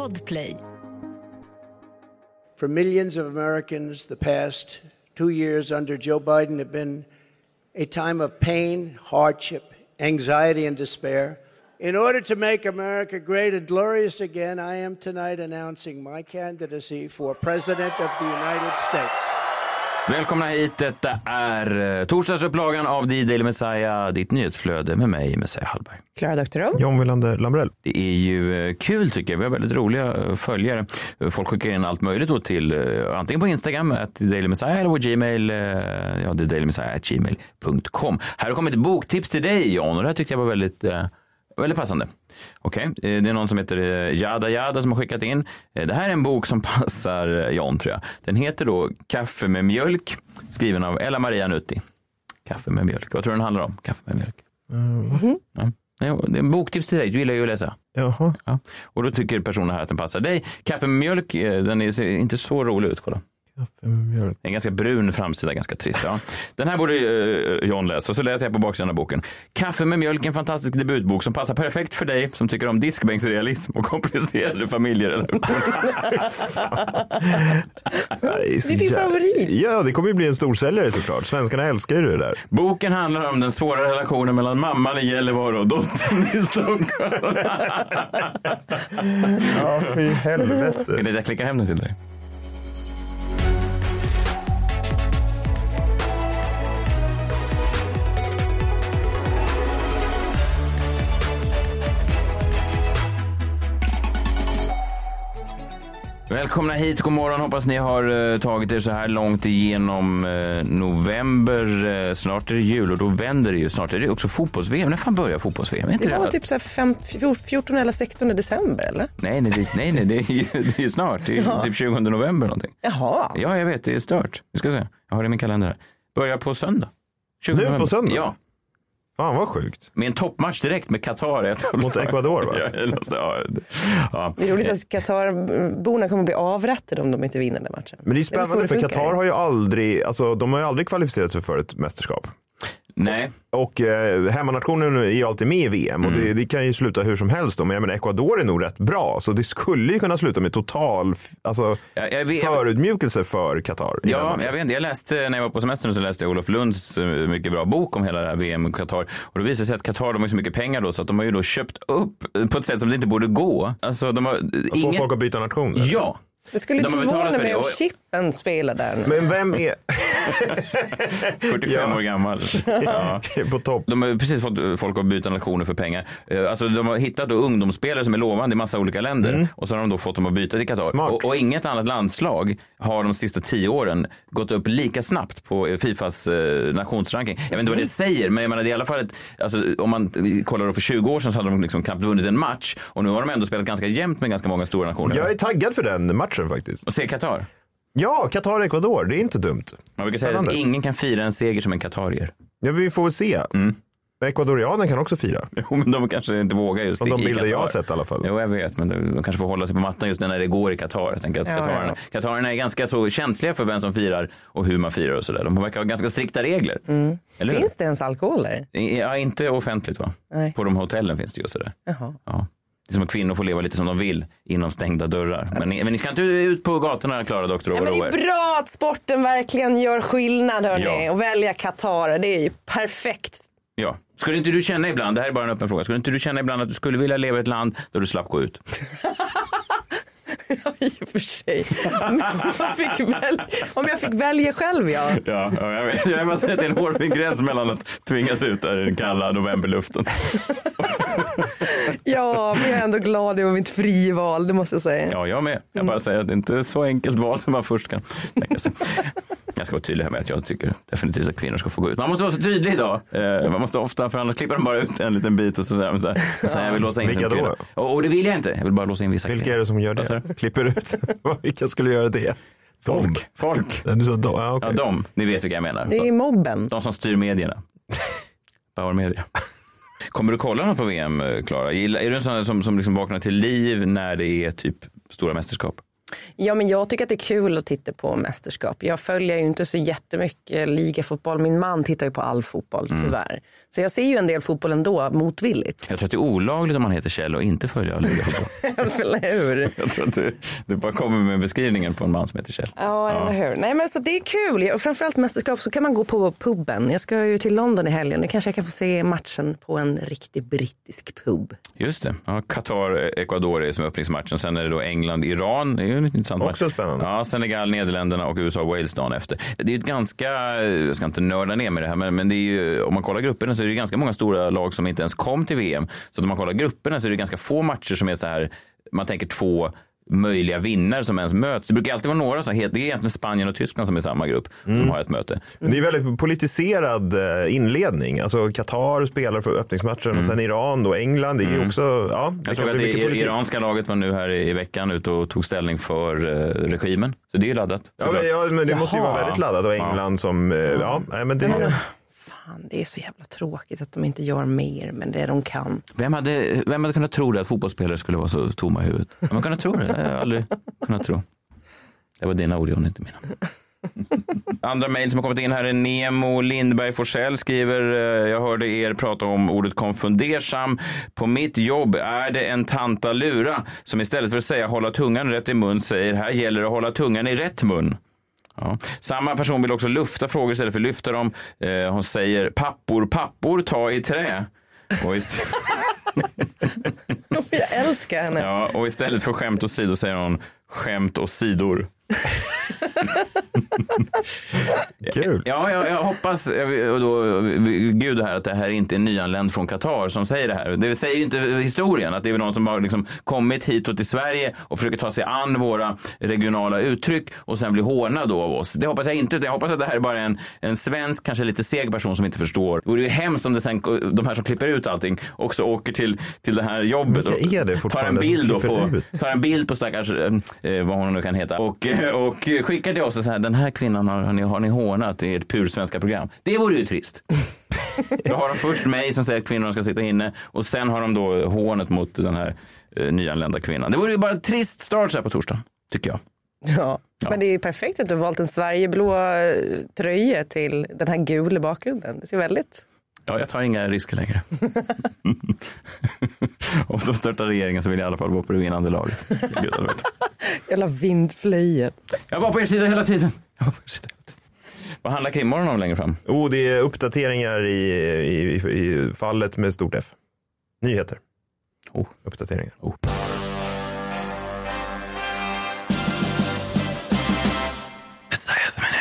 Podplay. For millions of Americans, the past two years under Joe Biden have been a time of pain, hardship, anxiety, and despair. In order to make America great and glorious again, I am tonight announcing my candidacy for President of the United States. Välkomna hit. Detta är eh, torsdagsupplagan av The Daily Messiah, ditt nyhetsflöde med mig, Messiah Hallberg. Klara Doktorow. John Wilander Lambrell. Det är ju eh, kul tycker jag. Vi har väldigt roliga eh, följare. Folk skickar in allt möjligt då till antingen på Instagram, att Daily Messiah, eller vår Gmail, ja, det är dailymessiah.gmail.com. Här har kommit ett boktips till dig John och det här tyckte jag var väldigt Väldigt passande. Okej, eh, det är någon som heter eh, Jada Jada som har skickat in. Eh, Det här är en bok som passar John tror jag. Den heter då Kaffe med mjölk, skriven av Ella Maria Nutti. Kaffe med mjölk. Vad tror du den handlar om? Kaffe med mjölk. Ja. Nej, Det är en boktips till dig. Du gillar ju att läsa. Jaha. Ja. Och då tycker personen här att den passar dig. Kaffe med mjölk, den är, ser inte så rolig ut. Kolla. Kaffe med mjölk. En ganska brun framsida, ganska trist. Ja. Den här borde eh, John läsa. Och så läser jag på baksidan av boken. Kaffe med mjölk, en fantastisk debutbok som passar perfekt för dig som tycker om diskbänksrealism och komplicerade familjerelationer. Det är din favorit. Ja, det kommer ju bli en storsäljare såklart. Svenskarna älskar ju det där. Boken handlar om den svåra relationen mellan mamman i Gällivare och dottern i Stockholm. Ja, fy Är helvete. det jag klickar hem den till dig? Välkomna hit, god morgon. Hoppas ni har eh, tagit er så här långt igenom eh, november. Eh, snart är det jul och då vänder det ju. Snart är det också fotbolls-VM. När fan börjar fotbolls-VM? Är inte Det var det- typ så här fem, 14 eller 16 december eller? Nej, nej, det, nej, nej det, är ju, det är snart. Det är Ja. typ 20 november någonting. Jaha. Ja, jag vet. Det är stört. Vi ska se. Jag har det i min kalender här. Börjar på söndag. 20 Nu på november. söndag? Ja, Fan vad sjukt. med en toppmatch direkt med Qatar. Mot Ecuador, va? Ja, ja, det- är roligt att Qatarborna kommer bli avrättade om de inte vinner den matchen. Men det är spännande det för funkar. Qatar har ju aldrig, alltså de har ju aldrig kvalificerat sig för ett mästerskap. Nej, Och eh, hemmanationen är ju alltid med i VM och Mm. det, det kan ju sluta hur som helst då. Men jag menar Ecuador är nog rätt bra. Så det skulle ju kunna sluta med total alltså, jag, jag vet. förutmjukelse för Qatar. Ja, jag vet inte. Jag läste, när jag var på semestern så läste jag Olof Lunds eh, mycket bra bok om hela det här VM i Qatar. Och då visade det sig att Qatar, de har så mycket pengar då så att de har ju då köpt upp eh, på ett sätt som det inte borde gå. Alltså de har Att få ingen... folk att byta nation. eller? Ja. Det skulle De inte förvåna för mig om Chippen spelar där nu. Men vem är 45 Ja. år gammal. Ja. på topp? De har precis fått folk att byta nationer för pengar. Eh, Alltså, de har hittat då ungdomsspelare som är lovande i massa olika länder och så har de då fått dem att byta till Qatar. Mm. Och, och inget annat landslag har de sista tio åren gått upp lika snabbt på eh, Fifas eh, nationsranking. Jag vet inte vad Mm. det säger, men jag menar det är i alla fall ett, alltså, om man kollar då för 20 år sedan så hade de liksom knappt vunnit en match och nu har de ändå spelat ganska jämnt med ganska många stora nationer. Jag är taggad för den matchen faktiskt. Och se Qatar. Ja, Qatar-Ecuador, det är inte dumt. Man brukar säga att ingen kan fira en seger som en qatarier. Ja, vi får väl se. Mm. Ecuadorianen kan också fira. Jo, men de kanske inte vågar just de bilder jag har sett i alla fall. Jo, jag vet, men de kanske får hålla sig på mattan just när det går i Qatar. Jag tänker att Ja, Qatarerna, Qatarerna är ganska så känsliga för vem som firar och hur man firar och sådär. De verkar ha ganska strikta regler. Eller hur? Finns det ens alkohol där? Ja, inte offentligt va? Nej. På de hotellen finns det ju sådär. Jaha. Ja. Det är som att kvinnor får leva lite som de vill inom stängda dörrar. Men, ni- men ni ska inte ut på gatorna, Klara Doktor, Ja, men det är bra att sporten verkligen gör skillnad hörni. Ja. Och välja Qatar, det är ju perfekt. Ja. Skulle inte du känna ibland, det här är bara en öppen fråga, skulle inte du känna ibland att du skulle vilja leva i ett land där du slapp gå ut? I och för sig. Väl, om jag fick välja själv ja. Ja, ja jag vet. Jag bara säger att det är en hårfin gräns mellan att tvingas ut i den kalla novemberluften. Ja, men jag är ändå glad över mitt frival, det måste jag säga. Ja, jag med. Jag bara säger att det inte är så enkelt val som man först kan tänka sig. Jag ska vara tydlig här med att jag tycker definitivt att kvinnor ska få gå ut. Man måste vara så tydlig idag. Eh, Man måste ofta, för annars klipper de bara ut en liten bit och så säger så här, så här jag vill låsa in Vilka då? Och, och det vill jag inte. Jag vill bara låsa in vissa Vilka kvinnor. är det som gör det? Klipper ut? Vilka skulle göra det? Folk. Folk. Du sa de, ja, okej. Ja, de. Ni vet vilka jag menar. Det är mobben. De som styr medierna. Power Media. Kommer du kolla något på VM, Klara? Är du en sån som, som liksom vaknar till liv när det är typ stora mästerskap? Ja, men jag tycker att det är kul att titta på mästerskap. Jag följer ju inte så jättemycket ligafotboll. Min man tittar ju på all fotboll Mm. tyvärr. Så jag ser ju en del fotboll ändå motvilligt. Jag tror att det är olagligt om man heter Kjell och inte följer ligafotboll. eller hur? Jag tror att du, du bara kommer med beskrivningen på en man som heter Kjell. Ja, eller hur. Nej, men så det är kul. Och framförallt mästerskap så kan man gå på puben. Jag ska ju till London i helgen. Nu kanske jag kan få se matchen på en riktig brittisk pub. Just det. Ja, Qatar, Ecuador är som öppningsmatchen. Sen är det då England, Iran. Det är lite intressant Också match. spännande. Ja, Senegal, Nederländerna och USA, Wales dagen efter. Det är ett ganska, jag ska inte nörda ner med det här, men, men det är ju, om man kollar grupperna så är det ganska många stora lag som inte ens kom till VM. Så om man kollar grupperna så är det ganska få matcher som är så här, man tänker två möjliga vinnare som ens möts. Det brukar alltid vara några, så det är egentligen Spanien och Tyskland som är samma grupp som har ett möte. Men Det är väldigt politiserad eh, inledning. Alltså Qatar spelar för öppningsmatchen och sen Iran och England. Det är ju också, ja, det Mm. Jag såg att det iranska laget var nu här i veckan ute och tog ställning för eh, regimen. Så det är ju laddat. Ja, men, ja, men det måste ju vara Jaha. väldigt laddat och England som, eh, ja, nej, men det Men, fan, det är så jävla tråkigt att de inte gör mer, men det de kan. Vem hade, vem hade kunnat tro det att fotbollsspelare skulle vara så tomma i huvudet? Har man kunnat tro det? Jag har aldrig kunnat tro. Det var dina ord, John, inte mina. Andra mejl som har kommit in här är Nemo Lindberg Forsell skriver, eh, jag hörde er prata om ordet konfundersam. På mitt jobb är det en tanta lura som istället för att säga hålla tungan rätt i mun säger här gäller det att hålla tungan i rätt mun. Ja. Samma person vill också lufta frågor istället för lyfta dem. Eh, hon säger pappor, pappor, ta i trä. Och ist- Jag älskar henne. Ja, och istället för skämt och sidor säger hon skämt och sidor. Kul. Ja, jag, jag hoppas, och då, gud här, att det här inte är nyanländ från Qatar som säger det här. Det säger inte historien, att det är någon som har liksom kommit hitåt till Sverige och försöker ta sig an våra regionala uttryck och sen blir hånad då av oss. Det hoppas jag inte, jag hoppas att det här är bara en, en svensk, kanske lite seg person som inte förstår. Det vore ju hemskt om det sen, de här som klipper ut allting också åker till, till det här jobbet och tar en bild på, tar en bild på stackars, eh, vad hon nu kan heta, och, eh, och skickar till oss och så här, den här kvinnan har, har, ni, har ni hånat i ert pursvenska program. Det vore ju trist. Då har de först mig som säger att kvinnorna ska sitta inne och sen har de då hånet mot den här eh, nyanlända kvinnan. Det vore ju bara en trist start så här på torsdag, tycker jag. Ja. Men det är ju perfekt att du har valt en Sverigeblå eh, tröja till den här gula bakgrunden. Det ser väldigt... Ja, jag tar inga risker längre. Om de störtar regeringen så vill jag i alla fall vara på det vinnande laget. Jävla vindflöjel. Jag var på er sida hela tiden. Jag var på er sida hela tiden. Vad handlar krimmorgon om längre fram? Oh, det är uppdateringar i, i, i, i fallet med stort F. Nyheter. Oh. Uppdateringar. Oh. Messiahs minut.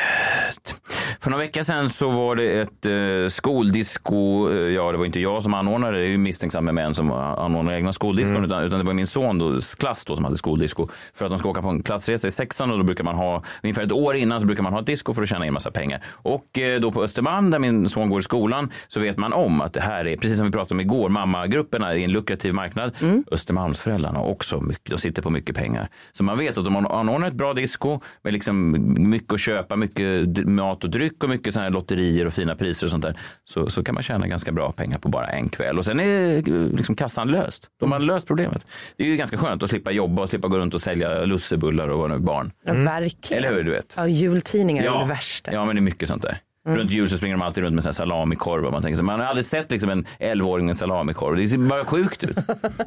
För några veckor sedan så var det ett eh, skoldisco. Eh, ja, det var inte jag som anordnade det. Det är ju misstänksam med män som anordnar egna skoldiskon. Utan, utan det var min son då, klass då, som hade skoldisco. För att de ska åka på en klassresa i sexan och då brukar man ha, ungefär ett år innan så brukar man ha ett disco för att tjäna in massa pengar. Och eh, då på Östermalm där min son går i skolan så vet man om att det här är, precis som vi pratade om igår, mammagrupperna är en lukrativ marknad. Östermalmsföräldrarna har också mycket, de sitter på mycket pengar. Så man vet att om man anordnar ett bra disco med liksom mycket att köpa, mycket mat och dryck och mycket här lotterier och fina priser och sånt där, så, så kan man tjäna ganska bra pengar på bara en kväll. Och sen är liksom kassan löst. De har löst problemet. Det är ju ganska skönt att slippa jobba och slippa gå runt och sälja lussebullar och vad nu barn. Ja, verkligen. Eller hur, du vet? Ja, jultidningar är det värsta. Ja, men det är mycket sånt där. Runt jul så springer de alltid runt med sån salamikorv. och Man, tänker så, man har aldrig sett liksom en 11-åring med salamikorv. Det ser bara sjukt ut.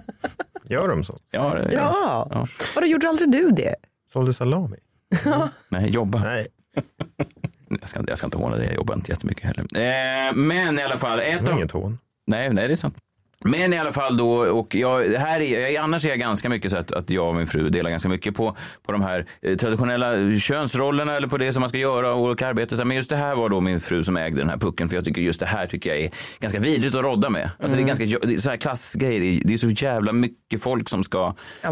Gör de så? Ja, det, Ja, Ja. vadå gjorde aldrig du det? Sålde salami? Nej, jobba. Nej. Jag ska, jag ska inte håna det, jag jobbar inte jättemycket heller. Eh, men i alla fall, ett Det var av... inget hån. Nej, nej, det är sant. Men i alla fall då, och jag, här är, annars är jag ganska mycket så att, att jag och min fru delar ganska mycket på, på de här eh, traditionella könsrollerna eller på det som man ska göra och olika här, Men just det här var då min fru som ägde den här pucken för jag tycker just det här tycker jag är ganska vidrigt att rodda med. Alltså det är ganska, det är så här klassgrejer, det är- så jävla mycket folk som ska Ja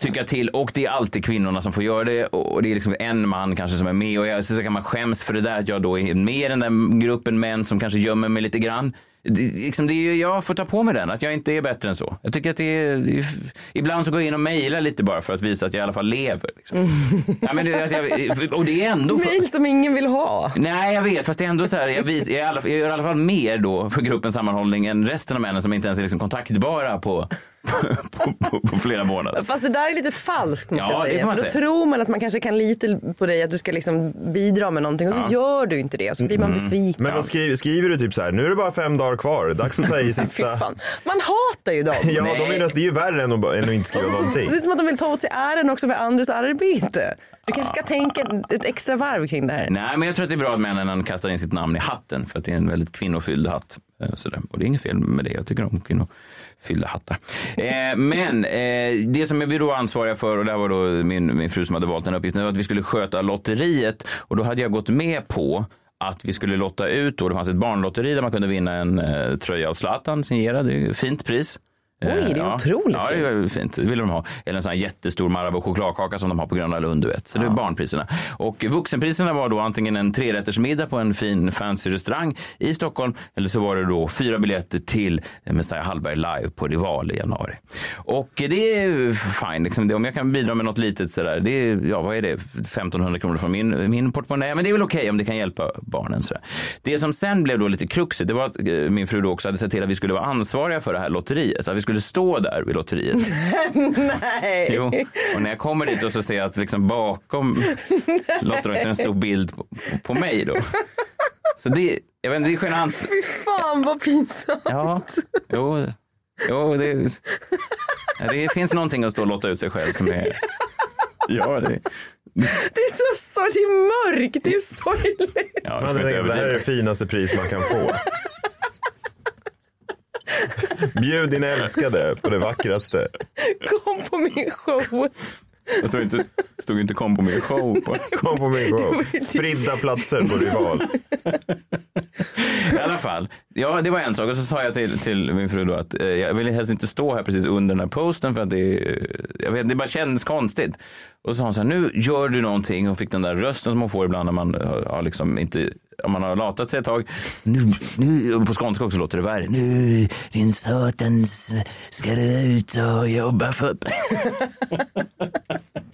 tycka till och det är alltid kvinnorna som får göra det och det är liksom en man kanske som är med och jag, så kan man skäms för det där att jag då är med i den där gruppen män som kanske gömmer mig lite grann. Det, liksom det är, jag får ta på mig den, att jag inte är bättre än så. Jag tycker att det är, ibland så går jag in och mejlar lite bara för att visa att jag i alla fall lever. Liksom. ja, men det, att jag, och det är ändå... För, Mail som ingen vill ha. Nej, jag vet, fast det är ändå så här, jag, vis, jag, är i alla, jag gör i alla fall mer då för gruppens sammanhållning än resten av männen som inte ens är liksom kontaktbara på, på, på, på flera månader. Fast det där är lite falskt måste Ja, jag säga. För då säga. tror man att man kanske kan lita på dig att du ska liksom bidra med någonting och så gör du inte det och så blir man Mm. besviken. Men då skriver, skriver du typ så här, nu är det bara fem dagar kvar, dags att ta i sista. fan. Man hatar ju dem. Ja, Nej. de är, det är ju värre än att, än att inte skriva någonting. Det är som att de vill ta åt sig äran också för andras arbete. Du kanske ska tänka ett extra varv kring det här. Nej, men jag tror att det är bra att männen kastar in sitt namn i hatten för att det är en väldigt kvinnofylld hatt. Eh, sådär. Och det är inget fel med det. Jag tycker om kvinnofyllda hattar. Eh, men eh, det som vi då var ansvariga för, och det här var då min, min fru som hade valt den uppgiften, var att vi skulle sköta lotteriet. Och då hade jag gått med på att vi skulle lotta ut, och det fanns ett barnlotteri där man kunde vinna en eh, tröja av Zlatan signerad. Det är ju ett fint pris. Oj, det är Eh, otroligt Ja, det är fint. Det vill de ha. Eller en sån här jättestor Marabou chokladkaka som de har på Gröna Lund, du vet. Så det är barnpriserna. Och vuxenpriserna var då antingen en trerättersmiddag på en fin fancy restaurang i Stockholm eller så var det då fyra biljetter till Messiah Hallberg live på Rival i januari. Och det är fine. Liksom, om jag kan bidra med något litet sådär, det är, ja vad är det, 1500 kronor från min, min portmonnä. Men det är väl okej om det kan hjälpa barnen. Sådär. Det som sen blev då lite kruxigt, det var att eh, min fru då också hade sett till att vi skulle vara ansvariga för det här lotteriet. Att vi skulle stå där vid lotteriet. Nej. Jo, och när jag kommer dit och så ser jag att liksom bakom lotteriet är en stor bild på, på mig då. Så det, jag vet inte, det är genant. Fy fan vad pinsamt. Ja, jo, jo det, det finns någonting att stå och lotta ut sig själv som är... Ja, det, Det är så sorgligt, det är mörkt, det är sorgligt. ja, det här är det finaste pris man kan få. Bjud din älskade på det vackraste. Kom på min show. Det stod inte, stod inte kom på min show på. Kom på min show. Spridda platser på Rival. I alla fall, ja det var en sak och så sa jag till, till min fru då att eh, jag vill helst inte stå här precis under den här posten för att det, eh, jag vet, det bara känns konstigt. Och så sa hon så här, nu gör du någonting. Hon fick den där rösten som hon får ibland när man har, har liksom inte, om man har latat sig ett tag. Nu, nu, på skånska också låter det värre. Nu din satans ska du ut och jobba för...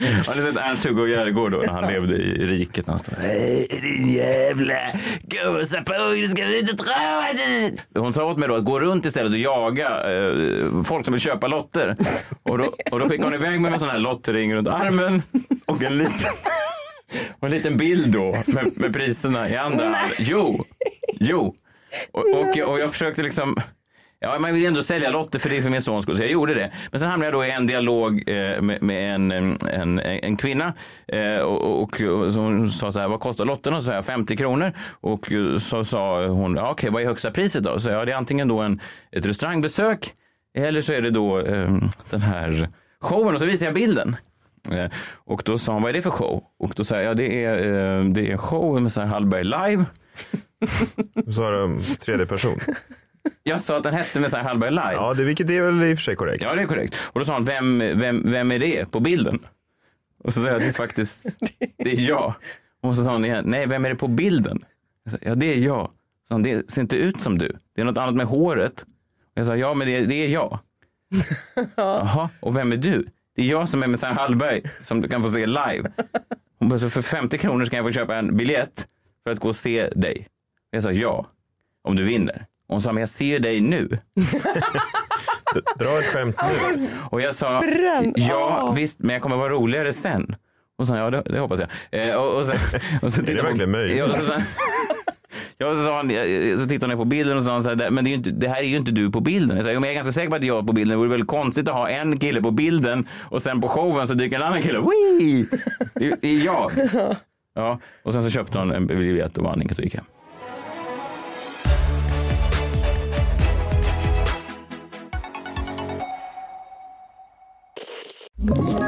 Har ni sett Ernst-Hugo Järegård då när han levde i riket någonstans? Hej din jävla gåsapung, du ska ut och dra Hon sa åt mig då att gå runt istället och jaga eh, folk som vill köpa lotter. Och då, och då skickade hon iväg mig med en sån här lottring runt armen och en liten, och en liten bild då med, med priserna i andra handen. Jo, jo. Och, och, och jag försökte liksom Ja, man vill ändå sälja lotter för det är för min sons skull, så jag gjorde det. Men sen hamnade jag då i en dialog eh, med, med en, en, en kvinna eh, och, och, och hon sa så här, vad kostar lotterna? Och så sa jag 50 kronor. Och så sa hon, ja, okej, vad är högsta priset då? Så jag, ja, det är antingen då en, ett restaurangbesök eller så är det då eh, den här showen och så visade jag bilden. Eh, och då sa hon, vad är det för show? Och då sa jag, ja, det är, eh, det är en show med så här Hallberg live. Så sa de tredje person. Jag sa att den hette med så här Hallberg live. Ja, det, vilket är väl i och för sig korrekt. Ja, det är korrekt. Och då sa han, vem, vem, vem är det på bilden? Och så sa jag, det är faktiskt, det är jag. Och så sa hon igen, nej, vem är det på bilden? Jag sa, ja, det är jag. Så han, det ser inte ut som du. Det är något annat med håret. Och jag sa, ja, men det, det är jag. Jaha, och vem är du? Det är jag som är med Sam Hallberg, som du kan få se live. Hon bara, så för 50 kronor kan jag få köpa en biljett för att gå och se dig. Jag sa, ja, om du vinner. Och hon sa, men jag ser dig nu. Dra ett skämt nu. Och jag sa, ja visst, men jag kommer vara roligare sen. Och så sa ja det, det hoppas jag. Eh, och, och så, och så Är det hon- verkligen möjligt? Ja, Ja, så, sa han, så tittade hon på bilden och sa han så här, men det, inte, det här är ju inte du på bilden. Jag sa, men jag är ganska säker på att jag är på bilden. Det vore väl konstigt att ha en kille på bilden och sen på showen så dyker en annan kille. Wee! Det är jag. Ja, och sen så köpte hon en biljett och vann inget och gick hem. Ett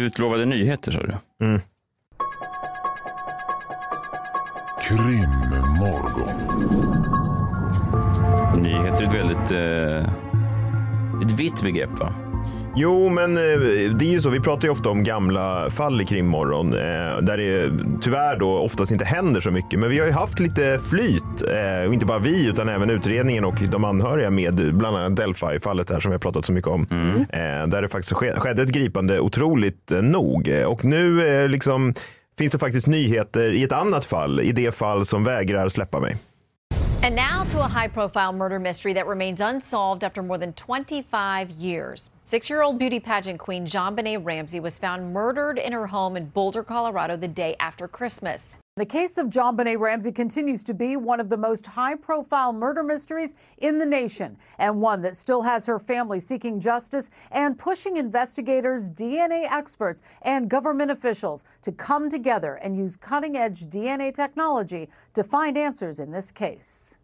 utlovade nyheter sa du. Krimmorgon. Nyheter är ett väldigt eh, ett vitt begrepp va? Jo, men eh, det är ju så. Vi pratar ju ofta om gamla fall i krimmorgon eh, där det tyvärr då oftast inte händer så mycket. Men vi har ju haft lite flyt eh, och inte bara vi utan även utredningen och de anhöriga med bland annat Delphi-fallet här som vi har pratat så mycket om. Där det faktiskt skedde ett gripande otroligt nog. Och nu liksom finns det faktiskt nyheter i ett annat fall, i det fall som vägrar släppa mig. And now to a high profile murder mystery that remains unsolved after more than 25 years. Six year old beauty pageant queen Jean Benet Ramsey was found murdered in her home in Boulder, Colorado, the day after Christmas. The case of John Benet Ramsey continues to be one of the most high profile murder mysteries in the nation, and one that still has her family seeking justice and pushing investigators, DNA experts, and government officials to come together and use cutting edge DNA technology to find answers in this case.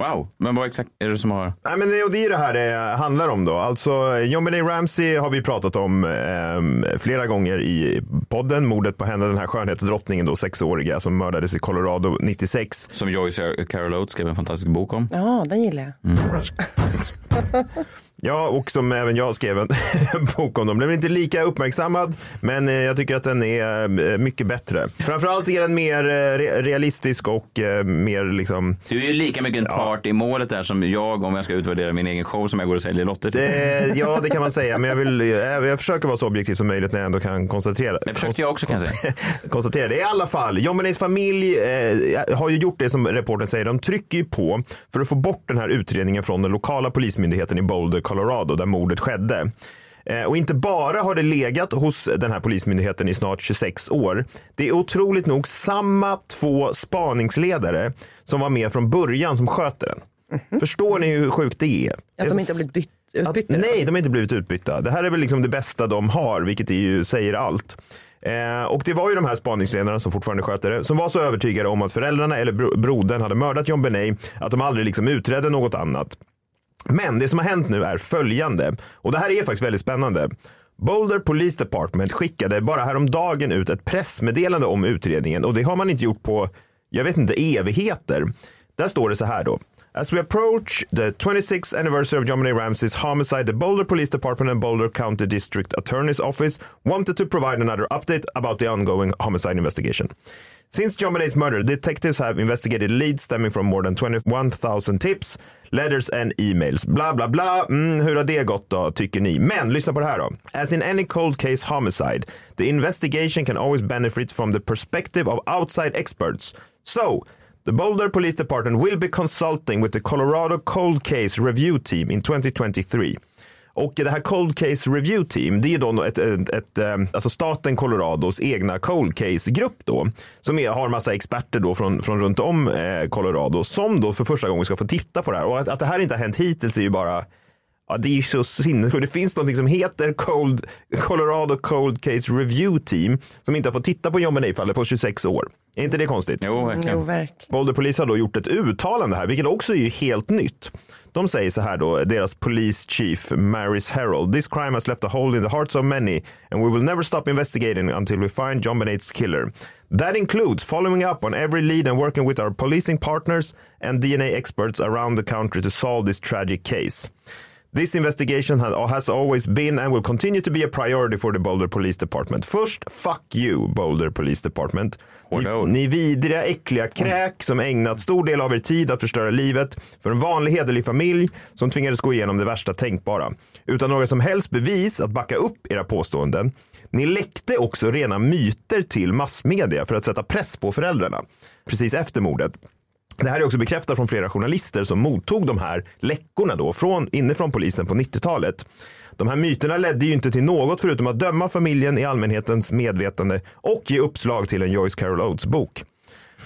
Wow, men vad exakt är det som har... Nej, men det, och det är det här det handlar om då. Alltså, John Ramsey har vi pratat om eh, flera gånger i podden. Mordet på henne, den här skönhetsdrottningen då, sexåriga som mördades i Colorado 96. Som Joyce Carol Oates skrev en fantastisk bok om. Ja, den gillar jag. Mm. Ja, och som även jag skrev en bok om dem. Den är inte lika uppmärksammad, men eh, jag tycker att den är eh, mycket bättre. Framförallt är den mer eh, realistisk och mer liksom... Du är ju lika mycket en part ja. i målet där som jag om jag ska utvärdera min egen show som jag går och säljer lotter till. Det, ja, det kan man säga, men jag, vill, jag försöker vara så objektiv som möjligt när jag ändå kan konstatera det. Försökte jag också kan jag säga. konstatera det. I alla fall, John Benets familj eh, har ju gjort det som reporten säger. De trycker ju på för att få bort den här utredningen från den lokala polismyndigheten i Boulder, Colorado där mordet skedde. Eh, och inte bara har det legat hos den här polismyndigheten i snart 26 år. Det är otroligt nog samma två spaningsledare som var med från början som sköter den. Mm -hmm. Förstår ni hur sjukt det är? Att de inte har blivit bytt, utbytta? Att, nej, de har inte blivit utbytta. Det här är väl liksom det bästa de har, vilket ju säger allt. Eh, och det var ju de här spaningsledarna som fortfarande sköter det, som var så övertygade om att föräldrarna eller bro brodern hade mördat John Benet att de aldrig liksom utredde något annat. Men det som har hänt nu är följande och det här är faktiskt väldigt spännande. Boulder Police Department skickade bara häromdagen ut ett pressmeddelande om utredningen och det har man inte gjort på, jag vet inte, evigheter. Där står det så här då. As we approach the 26th anniversary of John Benet Ramsey's homicide, the Boulder Police Department and Boulder County District Attorney's Office wanted to provide another update about the ongoing homicide investigation. Since John Benet's murder, detectives have investigated leads stemming from more than 21,000 tips, letters and emails. Bla, bla, bla. Mm, hur har det gått då, tycker ni? Men lyssna på det här då. As in any cold case homicide, the investigation can always benefit from the perspective of outside experts. So, The Boulder Police Department will be consulting with the Colorado Cold Case Review Team in 2023. Och det här Cold Case Review Team, det är då ett, ett, ett, eh, alltså staten Colorados egna Cold Case-grupp då, som är, har massa experter då från, från runt om eh, Colorado som då för första gången ska få titta på det här. Och att, att det här inte har hänt hittills är ju bara Ja, det är ju så sinnessjukt. Det finns något som heter Cold, Colorado Cold Case Review Team som inte har fått titta på John Benet-fallet på 26 år. Är inte det konstigt? Jo, verkligen. Jo, verk. Boulder Polis har då gjort ett uttalande här, vilket också är helt nytt. De säger så här då, deras police chief Maris Harold. This crime has left a hole in the hearts of many and we will never stop investigating until we find John Benet's killer. That includes following up on every lead and working with our policing partners and DNA experts around the country to solve this tragic case. This investigation has always been and will continue to be a priority for the Boulder Police Department. Först, fuck you Boulder Police Department. Ni, ni vidriga, äckliga kräk som ägnat stor del av er tid att förstöra livet för en vanlig hederlig familj som tvingades gå igenom det värsta tänkbara. Utan några som helst bevis att backa upp era påståenden. Ni läckte också rena myter till massmedia för att sätta press på föräldrarna precis efter mordet. Det här är också bekräftat från flera journalister som mottog de här läckorna då från, inifrån polisen på 90-talet. De här myterna ledde ju inte till något förutom att döma familjen i allmänhetens medvetande och ge uppslag till en Joyce Carol Oates bok.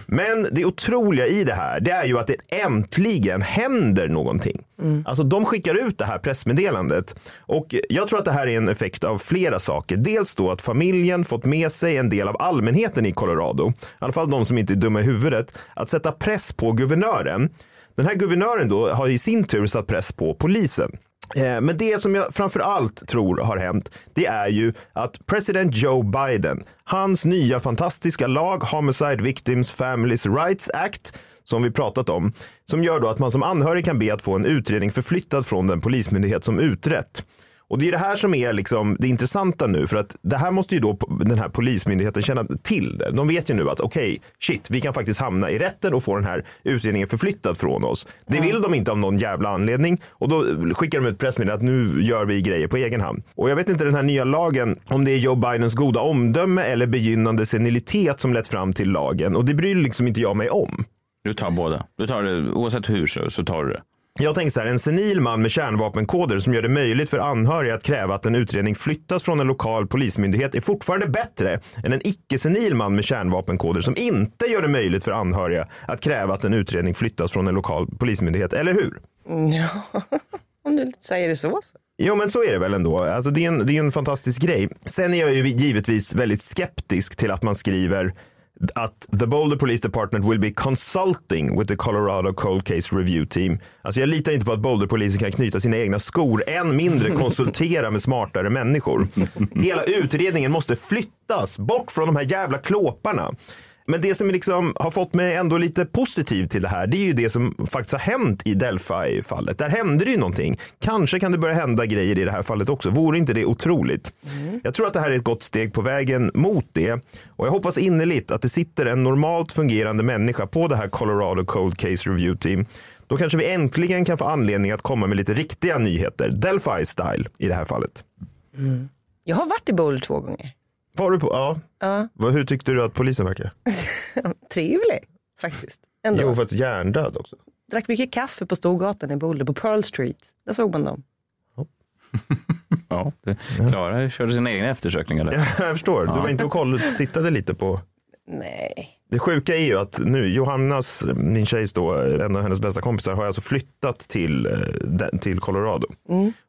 Men det otroliga i det här, det är ju att det äntligen händer någonting. Mm. Alltså de skickar ut det här pressmeddelandet och jag tror att det här är en effekt av flera saker. Dels då att familjen fått med sig en del av allmänheten i Colorado, i alla fall de som inte är dumma i huvudet, att sätta press på guvernören. Den här guvernören då har i sin tur satt press på polisen. Eh, men det som jag framför allt tror har hänt, det är ju att president Joe Biden, hans nya fantastiska lag Homicide Victims Families Rights Act, som vi pratat om, som gör då att man som anhörig kan be att få en utredning förflyttad från den polismyndighet som utrett. Och det är det här som är liksom det intressanta nu för att det här måste ju då den här polismyndigheten känna till det. De vet ju nu att okej, shit, vi kan faktiskt hamna i rätten och få den här utredningen förflyttad från oss. Det vill de inte av någon jävla anledning och då skickar de ut pressmeddelande att nu gör vi grejer på egen hand. Och jag vet inte den här nya lagen om det är Joe Bidens goda omdöme eller begynnande senilitet som lett fram till lagen och det bryr liksom inte jag mig om. Du tar båda. Du tar det, oavsett hur så, så tar du det. Jag tänker så här, en senil man med kärnvapenkoder som gör det möjligt för anhöriga att kräva att en utredning flyttas från en lokal polismyndighet är fortfarande bättre än en icke-senil man med kärnvapenkoder som inte gör det möjligt för anhöriga att kräva att en utredning flyttas från en lokal polismyndighet, eller hur? Ja, om du säger det så. så. Jo, men så är det väl ändå. Alltså, det, är en, det är en fantastisk grej. Sen är jag ju givetvis väldigt skeptisk till att man skriver att the Boulder Police Department will be consulting with the Colorado Cold Case Review Team. Alltså jag litar inte på att Boulder-polisen kan knyta sina egna skor, än mindre konsultera med smartare människor. Hela utredningen måste flyttas bort från de här jävla klåparna. Men det som liksom har fått mig ändå lite positiv till det här, det är ju det som faktiskt har hänt i Delphi-fallet. Där hände det ju någonting. Kanske kan det börja hända grejer i det här fallet också. Vore inte det otroligt? Jag tror att det här är ett gott steg på vägen mot det. Och jag hoppas innerligt att det sitter en normalt fungerande människa på det här Colorado Cold Case Review Team. Då kanske vi äntligen kan få anledning att komma med lite riktiga nyheter. Delphi-style i det här fallet. Jag har varit i Boulder två gånger. Var du på? Ja. Ja. Vad- Hur tyckte du att polisen verkar? Trevlig faktiskt. Ändå. Jo, för att hjärndöd också. Drack mycket kaffe på Storgatan i Boulder, på Pearl Street. Där såg man dem. Ja, Klara körde sina egna eftersökningar där. Ja, jag förstår. Du var inte och kollade tittade lite på Nej. Det sjuka är ju att nu Johannas, min tjejs då, en av hennes bästa kompisar, har alltså flyttat till, eh, till Colorado.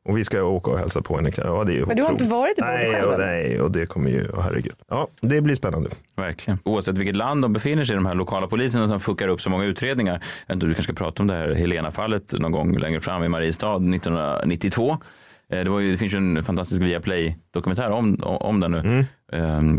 Och vi ska åka och hälsa på henne. Ja, det är Mm. Men du har inte varit i Boulder nej, själv, och, nej, och det kommer ju, oh, herregud. Ja, det blir spännande. Verkligen. Oavsett vilket land de befinner sig i, de här lokala poliserna som fuckar upp så många utredningar. Jag vet inte, Du kanske ska prata om det här Helena-fallet någon gång längre fram i Mariestad 1992. Eh, Det, var ju, det finns ju en fantastisk Viaplay-dokumentär om, om den nu. Eh,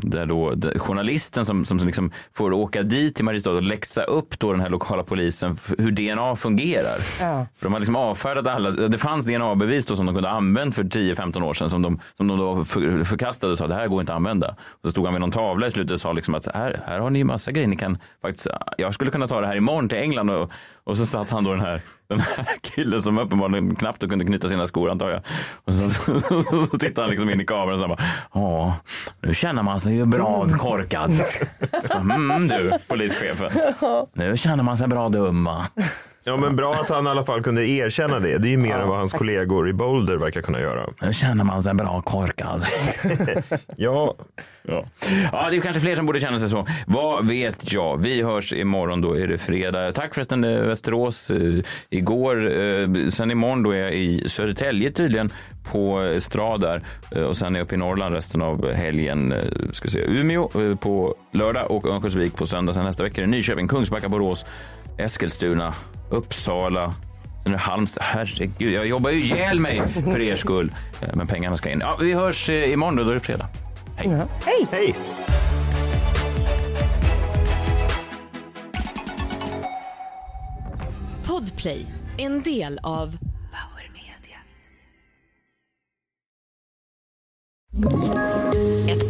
Där då där journalisten som, som liksom får åka dit till Mariestad och läxa upp då den här lokala polisen hur DNA fungerar. Ja. För de har liksom avfärdat alla. Det fanns DNA-bevis då som de kunde använt för 10-15 år sedan som de, som de då för, förkastade och sa det här går inte att använda. Och så stod han vid någon tavla i slutet och sa liksom att så här, här har ni massa grejer. Ni kan faktiskt, jag skulle kunna ta det här imorgon till England och, och så satt han då den här, den här killen som uppenbarligen knappt kunde knyta sina skor antar jag. Och så, så, så, så tittade han liksom in i kameran och sa bara, ja, nu känner man sig ju bra korkad. Så, mm, du, polischefen. Nu känner man sig bra dum va? Ja, men bra att han i alla fall kunde erkänna det. Det är ju mer än vad hans kollegor i Boulder verkar kunna göra. Nu känner man sig bra korkad. Ja, Ja. ja, det är kanske fler som borde känna sig så. Vad vet jag? Vi hörs imorgon, då är det fredag. Tack förresten eh, Västerås eh, igår. Eh, sen imorgon då är jag i Södertälje tydligen på Estrad där. Och sen är jag uppe i Norrland resten av helgen. Ska se, Umeå på lördag och Örnsköldsvik på söndag. Sen nästa vecka är det Nyköping, Kungsbacka, Borås, Eskilstuna, Uppsala. Sen är det Halmstad. Herregud, jag jobbar ju ihjäl mig för er skull. Eh, Men pengarna ska in. Ja, vi hörs eh, imorgon då, då är det fredag. Hej. Ja. Hej! hej. Podplay, en del av Power Media.